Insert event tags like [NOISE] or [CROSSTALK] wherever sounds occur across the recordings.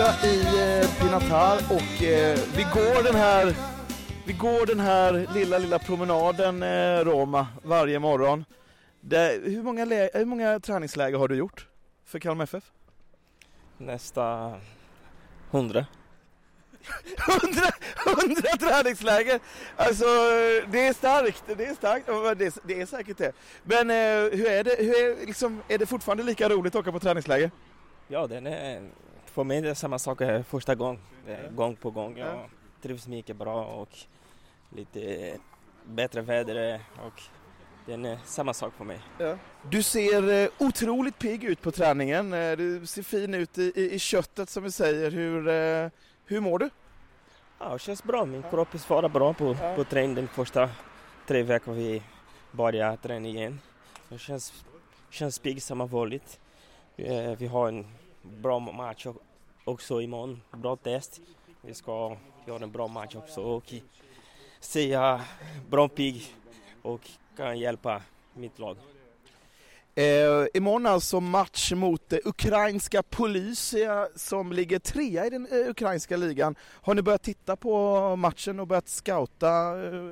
torsdag i eh, Pinatar och eh, vi går den här vi går den här lilla, lilla promenaden eh, Roma varje morgon. Det, hur, många lä- hur många träningsläger har du gjort för Kalmar FF? Nästa hundra. [LAUGHS] Hundra, hundra träningsläger! Alltså det är starkt, det är starkt, det är, det är säkert det. Men eh, hur är det, hur är, liksom, är det fortfarande lika roligt att åka på träningsläger? Ja, den är, för mig är det samma sak eh, första gången. Det är Gång på gång. Jag Ja. trivs mycket bra och lite bättre väder och den är samma sak för mig. Du ser eh, otroligt pigg ut på träningen, Eh, du ser fin ut i, i, i köttet som vi säger. Hur, eh, hur mår du? Ja, det känns bra. Min kropp svarar bra på, Ja. på träning den första tre veckorna vi börjar träna igen. Så det känns, känns pigg som vanligt. Eh, Vi har en bra match också imorgon. Bra test. Vi ska göra en bra match också och säga bra pigg och kan hjälpa mitt lag. Eh, imorgon alltså match mot eh, ukrainska Polysia som ligger trea i den eh, ukrainska ligan. Har ni börjat titta på matchen och börjat scouta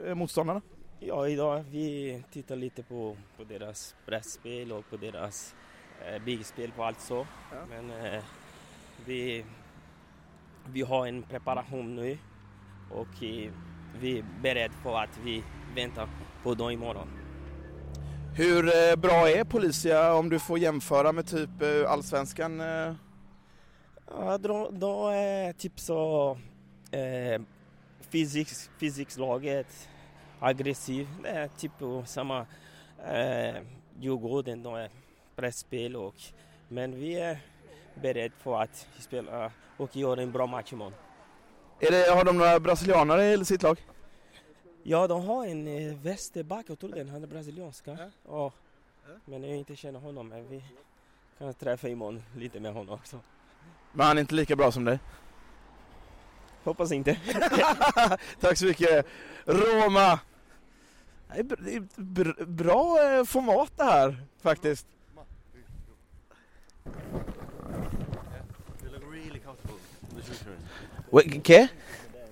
eh, motståndarna? Ja, idag vi tittar lite på, på deras pressspel och på deras eh, bigspel på allt så. Ja. Men eh, vi, vi har en preparation nu och eh, vi är beredda på att vi väntar på dem imorgon. Hur eh, bra är Polysia om du får jämföra med typ eh, allsvenskan? Ja, de, de är typ så eh, fysiks, fysikslaget, aggressiv. Det är typ samma eh, Djurgården, de är pressspel och men vi är beredda på att spela och göra en bra match imorgon. Är det, har de några brasilianare i sitt lag? Ja, de har en eh, vänsterback, jag tror den, han är brasilianska. Ja. Ja. Men jag inte känner honom, men vi kan träffa imorgon lite med honom också. Men han är inte lika bra som dig? Hoppas inte. [LAUGHS] Tack så mycket. Roma! Det är bra eh, format det här faktiskt. They look really comfortable, the shoes in. Okej,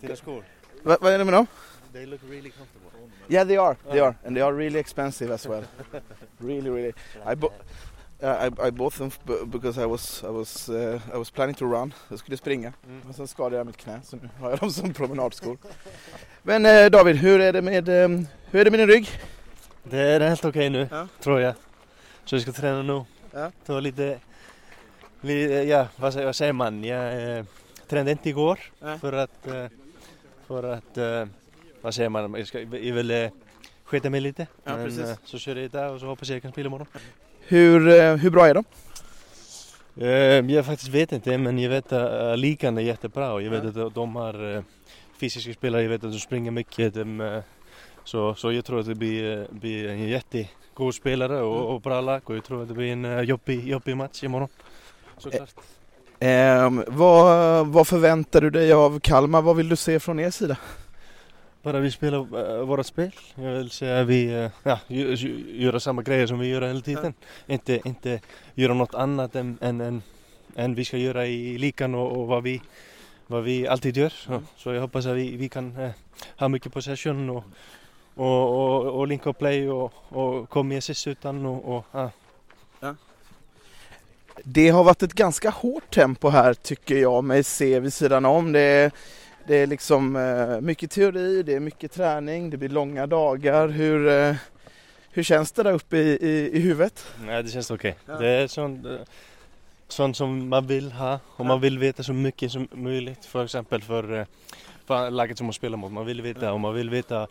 Till the score. vad är det med dem? They look really comfortable. Yeah they are, they are. And they are really expensive as well. [LAUGHS] really, really. I, bo- uh, I, I bought them because I was, I, was, uh, I was planning to run. Jag skulle springa. Men sen skadade jag mitt knä så nu har jag dem som promenadskor. Men eh, David, hur är det med, eh, hur är det med din rygg? Det är helt okej nu, Ja. tror jag. Så vi ska träna nu. Ja. Ta lite, lite ja, vad säger, vad säger man? Jag tränade inte igår för att, eh, för att, eh, vad säger man? Jag, ska, jag vill eh, skita mig lite. Ja, precis. eh, så kör jag idag och så hoppas jag kan spela imorgon. Hur, hur bra är de? Jag faktiskt vet inte men jag vet att ligan är jättebra och jag vet Ja. att de- har fysiska spelare, jag vet att de springer mycket. De, så, så jag tror att det blir, blir en jättegod spelare och, och bra lag och jag tror att det blir en jobbig, jobbig match imorgon. Såklart. Ehm, vad, vad förväntar du dig av Kalmar? Vad vill du se från er sida? Bara vi spelar uh, våra spel. Jag vill säga att vi uh, ja, gö- gö- gör samma grejer som vi gör hela tiden. Inte, inte göra något annat än, än, än, än vi ska göra i ligan och, och vad, vi, vad vi alltid gör. Så, så jag hoppas att vi, vi kan eh, ha mycket possession och, och, och, och link och play och, och komma i assist utan och, och ja. Det har varit ett ganska hårt tempo här tycker jag mig se vid sidan om. Det är, det är liksom eh, mycket teori, det är mycket träning, det blir långa dagar. Hur, eh, hur känns det där uppe i, i, i huvudet? Nej, det känns okej. Ja. Det är sånt, eh, sånt som man vill ha och man vill veta så mycket som möjligt. För exempel för, eh, för laget som man spelar mot. Man vill veta och man vill veta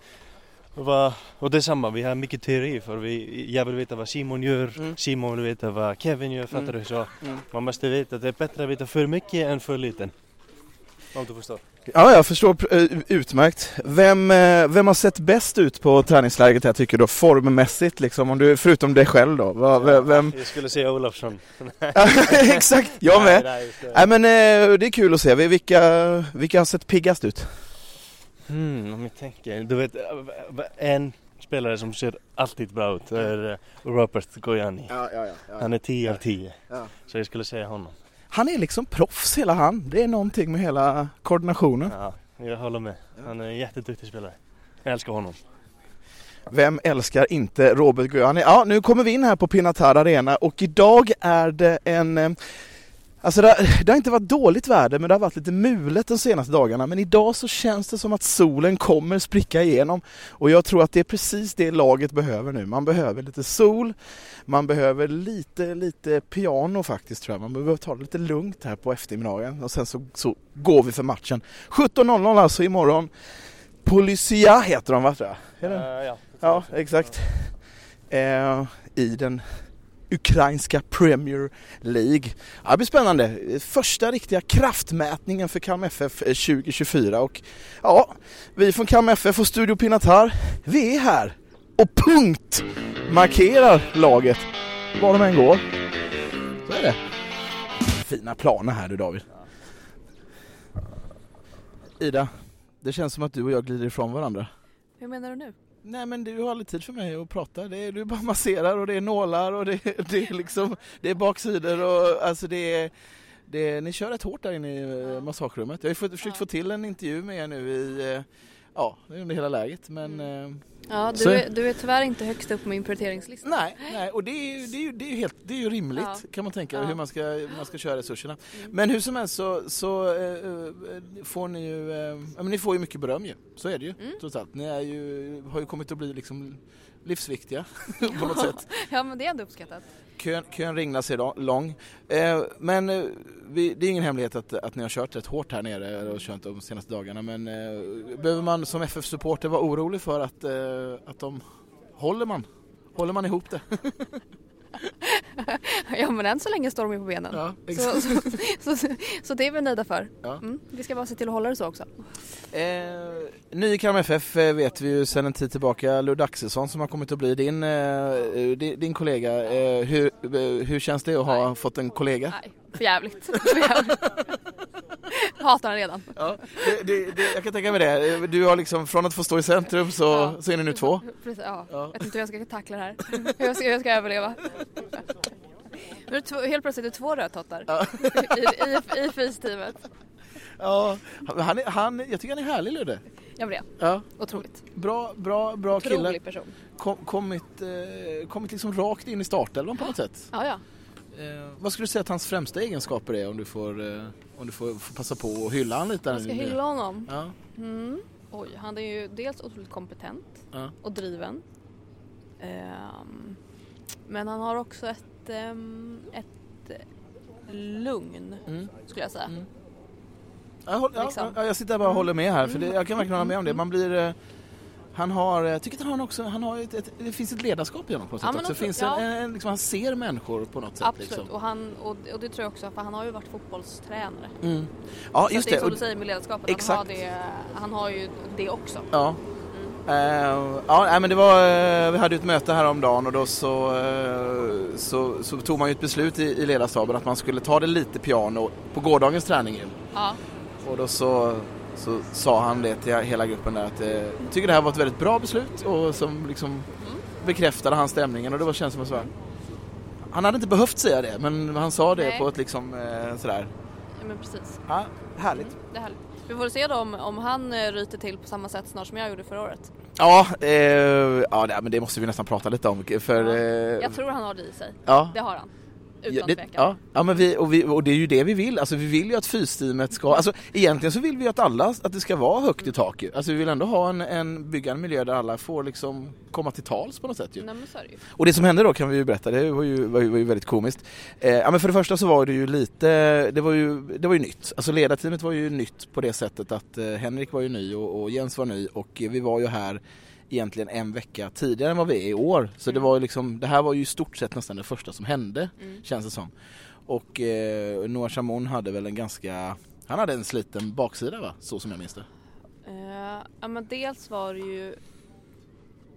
vad, och det är samma, vi har mycket teori för vi, jag vill veta vad Simon gör, Mm. Simon vill veta vad Kevin gör, fattar Mm. du? Så Mm. man måste veta att det är bättre att veta för mycket än för lite. Om du förstår. Ja, jag förstår eh, utmärkt. Vem, eh, vem har sett bäst ut på träningsläget här tycker du? Formmässigt liksom, om du, förutom dig själv då? Va, vem, vem? Jag skulle säga Olofsson. [LAUGHS] Exakt, jag med. Nej, nej. Nej men eh, det är kul att se. Vilka, vilka har sett piggast ut? Hmm, om jag tänker, du vet en spelare som ser alltid bra ut är eh, Robert Gojani. Ja, ja, ja. Han är 10 av 10. Ja. Så jag skulle säga honom. han är liksom proffs hela han. Det är någonting med hela koordinationen. Ja, jag håller med. Han är en jätteduktig spelare. Jag älskar honom. Vem älskar inte Robert Guani? Ja, nu kommer vi in här på Pinatar Arena och idag är det en eh, Alltså det, det har inte varit dåligt väder men det har varit lite mulet de senaste dagarna men idag så känns det som att solen kommer spricka igenom och jag tror att det är precis det laget behöver nu. Man behöver lite sol, man behöver lite, lite piano faktiskt tror jag. Man behöver ta det lite lugnt här på eftermiddagen och sen så, så går vi för matchen. 17.00 alltså imorgon. Polisia heter de va tror jag? Är det? Eh, ja. Ja, exakt. Eh, I den ukrainska Premier League. Ja, det blir spännande. Första riktiga kraftmätningen för Kalmar FF 2024 eh, och ja, vi från Kalmar FF och Studio Pinatar, vi är här och punkt markerar laget var de än går. Så är det. Fina planer här du David. Ida, det känns som att du och jag glider ifrån varandra. Hur menar du nu? Nej men du har aldrig tid för mig att prata. Det är, du bara masserar och det är nålar och det, [LAUGHS] det är liksom det är baksidor och alltså det är, det ni kör rätt hårt där inne i eh, massagerummet. Jag har ju försökt få till en intervju med er nu i eh, ja, under hela läget men eh, Ja, du är, du är tyvärr inte högst upp på min prioriteringslista. nej, nej och det är ju, det är ju, det är ju helt, det är ju rimligt Ja. kan man tänka Ja. hur man ska, man ska köra resurserna. Mm. Men hur som helst så, så eh, får ni ju, ja, men ni får ju mycket beröm ju. Så är det ju Mm. trots allt. Ni är ju, har ju kommit att bli liksom livsviktiga [LAUGHS] på något sätt. Ja, men det är ändå uppskattat. Kön, kön ringlas är lång. Eh, men eh, vi, det är ingen hemlighet att, att ni har kört rätt hårt här nere och kört de senaste dagarna. Men eh, behöver man som FF-supporter vara orolig för att, eh, att de håller man? Håller man ihop det? [LAUGHS] [LAUGHS] Ja, men än så länge står de ju på benen. Ja, Så, exakt. så, så, så det är vi nöjda för. Ja. Mm, vi ska bara se till att hålla det så också. Eh, ny i Kalmar FF eh, vet vi ju sedan en tid tillbaka, Ludd Axelsson som har kommit att bli din, eh, din, din kollega. Eh, hur, eh, hur känns det att ha Nej. fått en kollega? Nej, för jävligt. [LAUGHS] För jävligt. Hatar den redan. Ja, det, det, det, jag kan tänka mig det. Du har liksom, från att få stå i centrum så, Ja. så är ni nu två. Precis, ja. Ja. Jag vet inte hur jag ska tackla det här. Hur jag ska, hur jag ska överleva. Nu är helt plötsligt är det två rödtottar Ja. [LAUGHS] i, i, i fysteamet. Ja, han är, han, jag tycker han är härlig Ludde. Ja, men det. Ja, Otroligt. bra, bra, bra kille. Otrolig person. Kom, kommit, eh, kommit liksom rakt in i startelvan på något sätt. Ja, ja. Eh, vad skulle du säga att hans främsta egenskaper är om du får, eh, om du får, får passa på och hylla han lite? Jag ska hylla honom. Ja, Mm. Oj, han är ju dels otroligt kompetent ja. och driven. Ehm, men han har också ett, ehm, ett eh, lugn, Mm. skulle jag säga. Mm. Jag, håller, Liksom. ja, jag sitter bara och håller med här för det, Mm. jag kan verkligen hålla med om det. Man blir, eh, han har, jag tycker att han också, han har ett, ett, det finns ett ledarskap i honom på något Ja, sätt också. Också- finns ja. en, en, liksom, han ser människor på något sätt. Absolut, Liksom. och, han, och, och det tror jag också, för han har ju varit fotbollstränare. Mm. Ja, så just det är som du säger med ledarskapet, Exakt. Han, har det, han har ju det också. Ja. Eh, ja, men det var, eh, vi hade ett möte häromdagen och då så, eh, så, så tog man ju ett beslut i, i ledarstaben att man skulle ta det lite piano på gårdagens träning. Ja, Och då så, så sa han det till hela gruppen där att eh, jag tycker det här var ett väldigt bra beslut och som liksom Mm. bekräftade hans stämningen och det var känns som att så här, han hade inte behövt säga det men han sa det Nej. på ett liksom eh, sådär, ja men precis. ja, härligt. Mm, det är härligt. Vi får se då om, om han eh, ryter till på samma sätt snart som jag gjorde förra året. Ja, eh, ja men det måste vi nästan prata lite om för Ja, eh, Jag tror han har det i sig. ja. Det har han. Utan Ja, det, tvekan. ja, ja men vi, och, vi, och det är ju det vi vill. Alltså vi vill ju att fysteamet ska, alltså egentligen så vill vi att alla, att det ska vara högt i tak ju. Alltså vi vill ändå ha en, en bygga en miljö där alla får liksom komma till tals på något sätt ju. Nej det ju. Och det som hände då kan vi ju berätta, det var ju, var ju, var ju väldigt komiskt. Eh, ja men för det första så var det ju lite, det var ju, det var ju nytt. Alltså ledarteamet var ju nytt på det sättet att eh, Henrik var ju ny och, och Jens var ny och vi var ju här egentligen en vecka tidigare än vad vi är i år. Så det Mm. var liksom, det här var ju i stort sett nästan det första som hände Mm. känns det som. Och eh, Noah Chamon hade väl en ganska, han hade en sliten baksida va? Så som jag minns det. Eh, ja men dels var det ju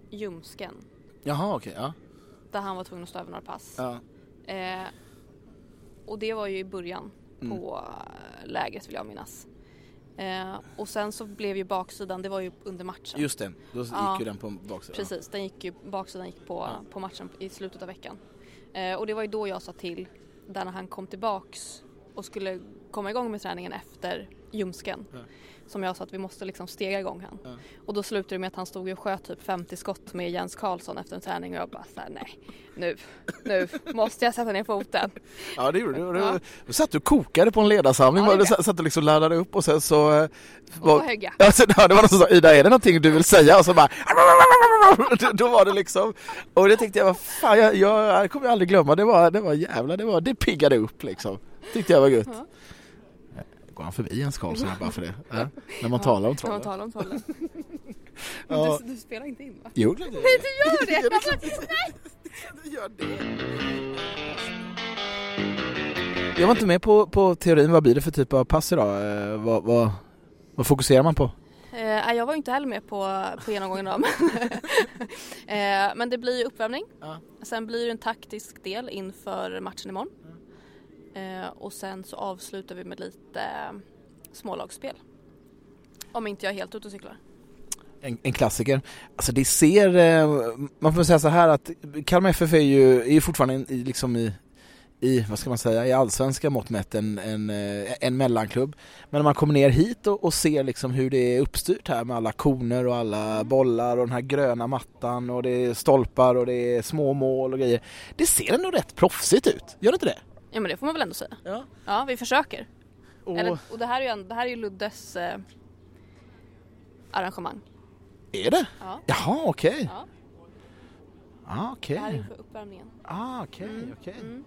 ljumsken. Jaha okej, ja. Där han var tvungen att stå över några pass. ja. Eh, och det var ju i början Mm. på eh, lägret vill jag minnas. Eh, och sen så blev ju baksidan, det var ju under matchen. Just det, då gick Ja. ju den på baksidan. Precis, den gick ju, baksidan gick på, Ja. på matchen i slutet av veckan. Eh, och det var ju då jag sa till, där när han kom tillbaks och skulle komma igång med träningen efter ljumsken. Ja. Som jag sa att vi måste liksom stega igång han. Ja. Och då slutade det med att han stod och sköt typ 50 skott med Jens Karlsson efter en träning och jag bara såhär nej, nu, nu måste jag sätta ner foten. Ja det gjorde du. Ja. Du satt och kokade på en ledarsamling. Ja, du satt och liksom laddade upp och sen så... eh, Och var- så högg jag. Ja, det var någon som sa Ida är det någonting du vill säga? Och så bara [LAUGHS] då, var det liksom Och det tänkte jag, vad fan jag, jag, jag kommer aldrig glömma Det var, det var jävla, det var, det piggade upp liksom Tyckte jag var gött Ja. Går han förbi Jens Karlsson bara för det? [LAUGHS] Ja, när man talar om När man trollen talar om trollen. [LAUGHS] Ja. Du, du spelar inte in va? Jo, det Nej, du gör det! [LAUGHS] Klart det gör det. Jag var inte med på, på teorin, vad blir det för typ av pass idag? Eh, vad, vad, vad fokuserar man på? Eh, nej, jag var inte heller med på, på genomgången av eh, Men det blir uppvärmning. Ja. Sen blir det en taktisk del inför matchen imorgon. Eh, Eh, och sen så avslutar vi med lite eh, smålagsspel. Om inte jag är helt ute och cyklar. En, en klassiker. Alltså det ser, eh, man får säga så här att Kalmar FF är ju, är ju fortfarande i, liksom i, i, vad ska man säga, i allsvenska mått mätt en, en, eh, en mellanklubb. Men när man kommer ner hit och, och ser liksom hur det är uppstyrt här med alla koner och alla bollar och den här gröna mattan och det är stolpar och det är små mål och grejer. Det ser ändå rätt proffsigt ut, gör det inte det? Ja men det får man väl ändå säga. Ja. Ja, vi försöker. Och, Eller, och det här är ju, en, det här är ju Luddes eh, arrangemang. är det? Ja. Jaha, okej. Ja. Ah, okej. Det här är inför uppvärmningen. Ah, okej, okej. Mm.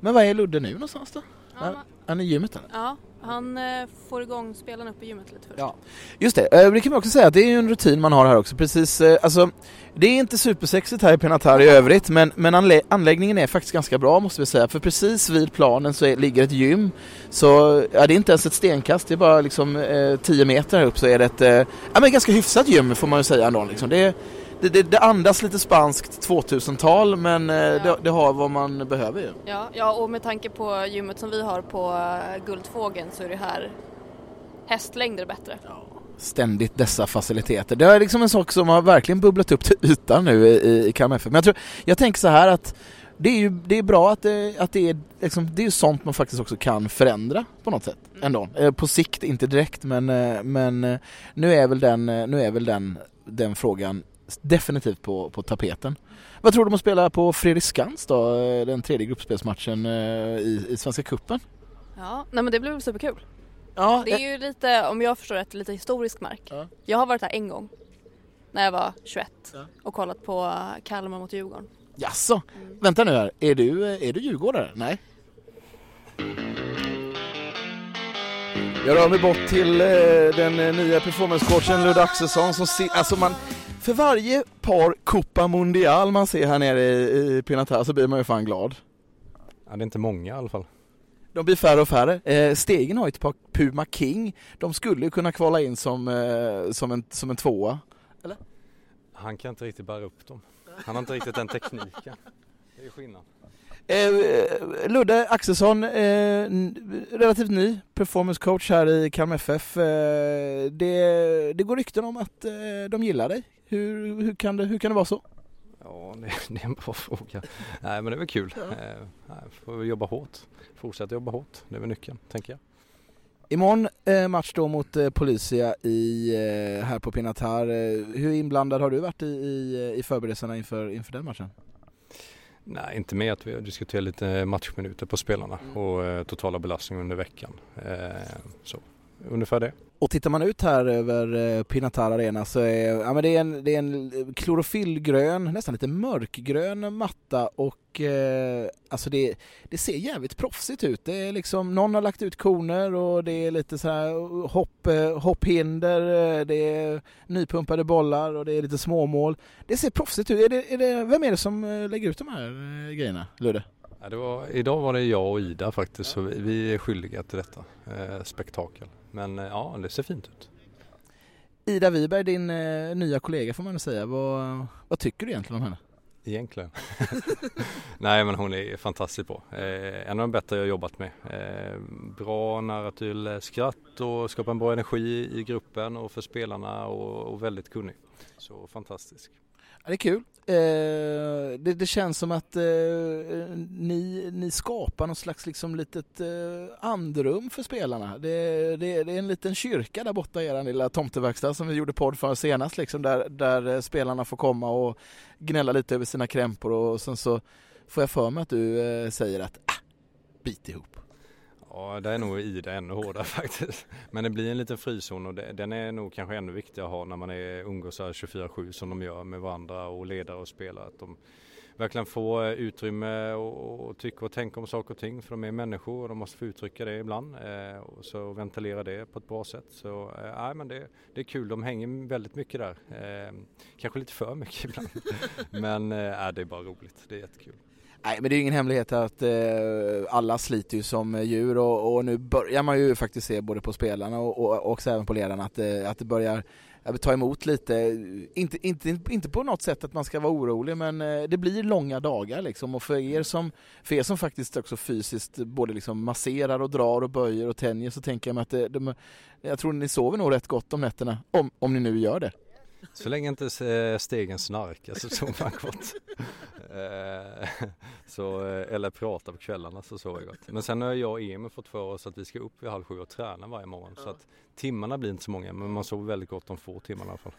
Men vad är Ludde nu någonstans då? Ja, Är han i gymmet eller? ja, han eh, får igång spelarna uppe i gymmet lite först. Ja, just det. Eh, Det kan man också säga att det är ju en rutin man har här också. Precis, eh, alltså det är inte supersexigt här i Penatar i övrigt men, men anlä- anläggningen är faktiskt ganska bra måste vi säga. För precis vid planen så är, ligger ett gym. Så ja, det är inte ens ett stenkast, det är bara liksom eh, 10 meter här upp så är det ett eh, ja, men ganska hyfsat gym får man ju säga ändå. Liksom. Det, det, det, det andas lite spanskt 2000-tal men eh, det, det har vad man behöver ju. Ja, ja, och med tanke på gymmet som vi har på eh, Guldfågeln så är det här hästlängder bättre. ständigt dessa faciliteter. Det är liksom en sak som har verkligen bubblat upp till ytan nu i, i Kalmar FF. Men jag, tror, jag tänker så här att det är ju det är bra att det, att det är liksom, det är sånt man faktiskt också kan förändra på något sätt ändå. Eh, På sikt, inte direkt men, eh, men eh, nu är väl den, eh, nu är väl den, den frågan definitivt på, på tapeten. Vad tror du om att spela på Fredriksskans då, eh, den tredje gruppspelsmatchen eh, i, i Svenska Cupen? Ja, nej men det blir väl superkul. Ja, Det är ju lite, om jag förstår rätt, lite historisk mark. Ja. Jag har varit här en gång. När jag var 21 Ja. och kollat på eh, Kalmar mot Djurgården. Jaså? Vänta nu här, är du, är du djurgårdare? Nej? Jag rör mig bort till eh, den eh, nya performancecoachen Ludde Axelsson som ser, alltså man för varje par Copa Mundial man ser här nere i, i Pinatar så blir man ju fan glad. Ja, det är inte många i alla fall. De blir färre och färre. Eh, Stegen har ju ett par Puma King. De skulle ju kunna kvala in som, eh, som, en, som en tvåa. Han kan inte riktigt bära upp dem. Han har inte riktigt den tekniken. Det är skillnad. Eh, Ludde Axelsson, eh, relativt ny performance coach här i Kalmar FF. Eh, det, det går rykten om att eh, de gillar dig. Hur, hur, kan det, hur kan det vara så? Ja, det, det är en bra fråga. Nej, men det är väl kul. Eh, nej, får vi jobba hårt. Fortsätta jobba hårt. Det är väl nyckeln, tänker jag. Imorgon eh, match då mot eh, Policia i, eh, här på Pinatar. Hur inblandad har du varit i, i, i förberedelserna inför, inför den matchen? Nej, inte med att vi har diskuterat lite matchminuter på spelarna Mm. och eh, totala belastning under veckan. Så, ungefär det. Och tittar man ut här över eh, Pinatar Arena så är ja, men det är en, det är en klorofyllgrön, nästan lite mörkgrön matta och eh, alltså det, det ser jävligt proffsigt ut. Det är liksom, någon har lagt ut koner och det är lite så här eh, hopp, eh, hopphinder, det är nypumpade bollar och det är lite småmål. Det ser proffsigt ut. Är det, är det, vem är det som lägger ut de här grejerna, Ludde? Ja, var, idag var det jag och Ida faktiskt, så vi, vi är skyldiga till detta eh, spektakel. Men eh, ja, det ser fint ut. Ida Wiberg, din eh, nya kollega får man säga. Vad, vad tycker du egentligen om henne? Egentligen. [LAUGHS] Nej men hon är fantastiskt bra. Eh, en av de bättre jag jobbat med. Eh, bra nära till skratt och skapar en bra energi i gruppen och för spelarna och, och väldigt kunnig. Så fantastisk. Ja, det är kul. Eh, det, det känns som att eh, ni, ni skapar något slags liksom litet eh, andrum för spelarna. Det, det, det är en liten kyrka där borta i er lilla tomteverkstad som vi gjorde podd för senast liksom, där, där eh, spelarna får komma och gnälla lite över sina krämpor och sen så får jag för mig att du eh, säger att ah, bit ihop. Ja, det är nog i det ännu hårdare [LAUGHS] faktiskt. Men det blir en liten frizon och det, den är nog kanske ännu viktigare att ha när man är umgås 24-7 som de gör med varandra och ledare och spelare. Att de verkligen får eh, utrymme och, och tycka och tänka om saker och ting för de är människor och de måste få uttrycka det ibland eh, och så ventilera det på ett bra sätt. Så eh, men det, det är kul, de hänger väldigt mycket där. Eh, kanske lite för mycket [LAUGHS] ibland. Men eh, det är bara roligt, det är jättekul. Nej men det är ingen hemlighet att eh, alla sliter ju som djur och, och, nu börjar man ju faktiskt se både på spelarna och, och också även på ledarna att, eh, att det börjar ta emot lite, inte, inte, inte på något sätt att man ska vara orolig men eh, det blir långa dagar liksom och för er som, för er som faktiskt också fysiskt både liksom masserar och drar och böjer och tänjer så tänker jag mig att det, de, jag tror ni sover nog rätt gott om nätterna om, om ni nu gör det. Så länge inte stegen snarkar så sover man gott. Eh, [LAUGHS] så, eh, eller pratar på kvällarna så sover jag gott. Men sen har jag och Emil fått för oss att vi ska upp vid halv sju och träna varje morgon. Så att timmarna blir inte så många men man sover väldigt gott de få timmarna i alla fall.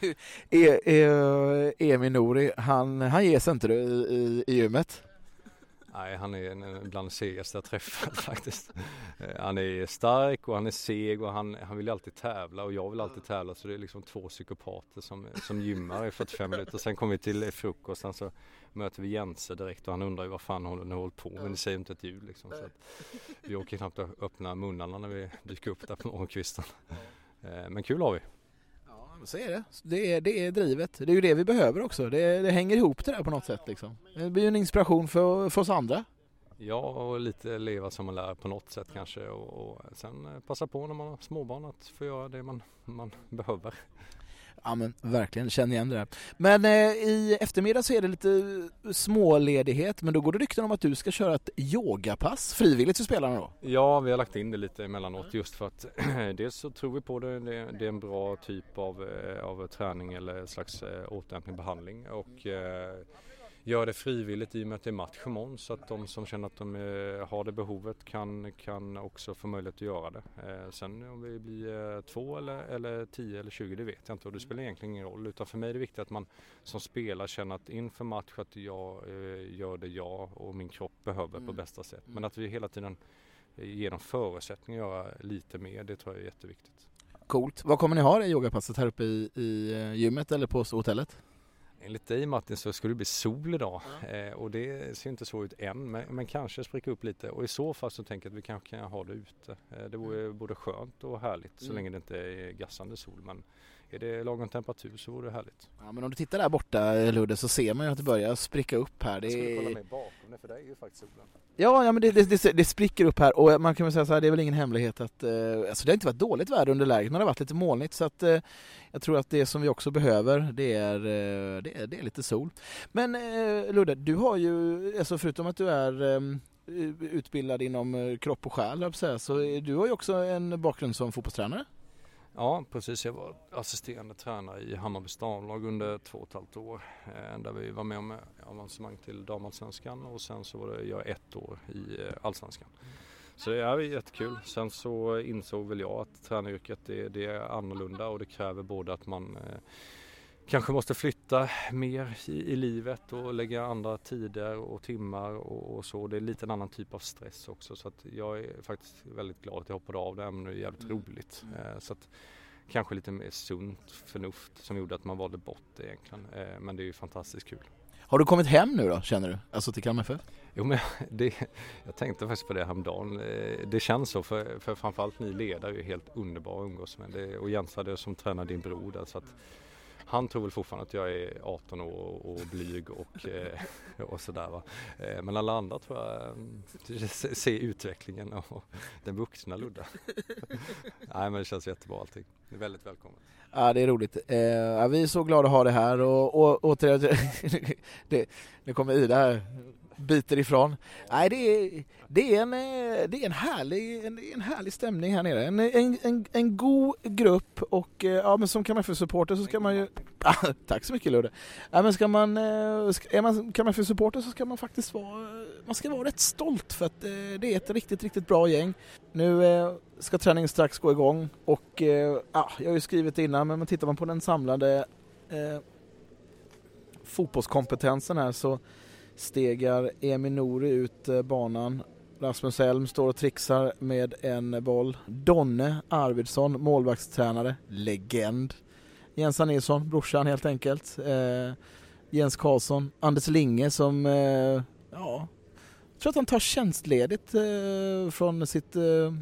[LAUGHS] E, e, Emil Nouri, han, han ger sig inte du i, i, i gymmet? Nej, han är en bland segaste jag träffat [LAUGHS] faktiskt. Eh, han är stark och han är seg och han, han vill alltid tävla och jag vill alltid tävla så det är liksom två psykopater som, som gymmar i 45 minuter. Sen kommer vi till frukosten så möter vi Jense direkt och han undrar ju vad fan hon har hållit på med. Det säger inte ett ljud liksom. Så vi åker knappt att öppna munnarna när vi dyker upp där på morgonkvisten. Eh, men kul har vi. Så är det. Det är, det är drivet. Det är ju det vi behöver också. Det, det hänger ihop det där på något sätt liksom. Det blir ju en inspiration för, för oss andra. Ja, och lite leva som man lär på något sätt kanske och, och sen passa på när man har småbarn att få göra det man, man behöver. Ja men verkligen, känner igen det där. Men eh, i eftermiddag så är det lite eh, småledighet men då går det rykten om att du ska köra ett yogapass frivilligt för spelarna då? Ja, vi har lagt in det lite emellanåt just för att [CLEARS THROAT] dels så tror vi på det, det, det är en bra typ av, eh, av träning eller slags eh, återhämtning, behandling och eh, gör det frivilligt i och med att det är match imorgon så att de som känner att de eh, har det behovet kan, kan också få möjlighet att göra det. Eh, sen om vi blir eh, två eller, eller tio eller tjugo det vet jag inte och det spelar egentligen ingen roll utan för mig är det viktigt att man som spelare känner att inför match att jag gör det jag och min kropp behöver mm. på bästa sätt. Men att vi hela tiden ger dem förutsättningar att göra lite mer, det tror jag är jätteviktigt. Coolt. Vad kommer ni ha det yogapasset här uppe i, i gymmet eller på hotellet? Enligt dig Martin så skulle det bli sol idag ja. eh, och det ser inte så ut än men, men, kanske spricka upp lite och i så fall så tänker jag att vi kanske kan ha det ute. Eh, det vore mm. både skönt och härligt så mm. länge det inte är gassande sol men är det lagom temperatur så vore det härligt. Ja men om du tittar där borta Ludde så ser man ju att det börjar spricka upp här. Det jag skulle kolla mig bakom det för det är ju faktiskt solen. Ja, ja men det, det, det, spricker upp här och man kan väl säga så här, det är väl ingen hemlighet att eh, alltså det har inte varit dåligt väder under läget men det har varit lite molnigt så att eh, jag tror att det som vi också behöver det är, eh, det är, det är lite sol. Men eh, Ludde, du har ju, alltså förutom att du är eh, utbildad inom eh, kropp och själ så, så du har ju också en bakgrund som fotbollstränare. Ja precis, jag var assisterande tränare i Hammarby damlag under två och ett halvt år. Eh, där vi var med om eh, avancemang till damallsvenskan och sen så var det jag ett år i eh, allsvenskan. Så det är jättekul. Sen så insåg väl jag att tränaryrket det, det är annorlunda och det kräver både att man eh, kanske måste flytta mer i, i, livet och lägga andra tider och timmar och, och, så. Det är lite en annan typ av stress också så att jag är faktiskt väldigt glad att jag hoppade av det om det är jävligt mm. roligt. Eh, så att kanske lite mer sunt förnuft som gjorde att man valde bort det egentligen. Eh, men det är ju fantastiskt kul. Har du kommit hem nu då känner du? Alltså till Kalmar FF? Jo men [LAUGHS] det, jag tänkte faktiskt på det häromdagen. Eh, det känns så för, för framförallt ni ledare är helt underbara att umgås med. Det, och Jens hade som tränar din bror där så att han tror väl fortfarande att jag är 18 år och blyg och, eh, och sådär va. Eh, men alla andra tror jag eh, ser utvecklingen och den vuxna Ludde. Nej men det känns jättebra allting. Det är väldigt välkommet. Ja det är roligt. Eh, vi är så glada att ha det här och, och återigen, [LAUGHS] det, nu kommer Ida här biter ifrån. Nej, det är, det är, en, eh, det är en, härlig, en, en härlig stämning här nere. En, en, en, en god grupp och eh, ja, men som KMF-supporter så ska man ju... [LAUGHS] tack så mycket Ludde! Ja, men ska man, eh, är man KMF-supporter så ska man faktiskt vara, man ska vara rätt stolt för att det är ett riktigt, riktigt bra gäng. Nu ska träningen strax gå igång och ja, jag har ju skrivit innan men tittar man på den samlade eh, fotbollskompetensen här så stegar Emi Nouri ut eh, banan. Rasmus Elm står och trixar med en boll. Donne Arvidsson, målvaktstränare, legend. Jens Nilsson, brorsan helt enkelt. Eh, Jens Karlsson, Anders Linge som, eh, ja, jag tror att han tar tjänstledigt eh, från sitt eh,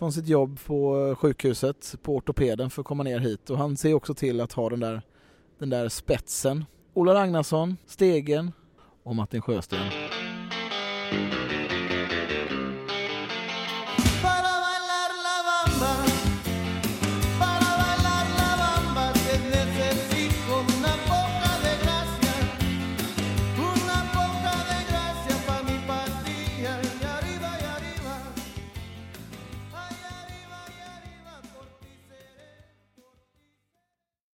från sitt jobb på eh, sjukhuset på ortopeden för att komma ner hit och han ser också till att ha den där, den där spetsen. Ola Ragnarsson, Stegen, och Martin Sjösten.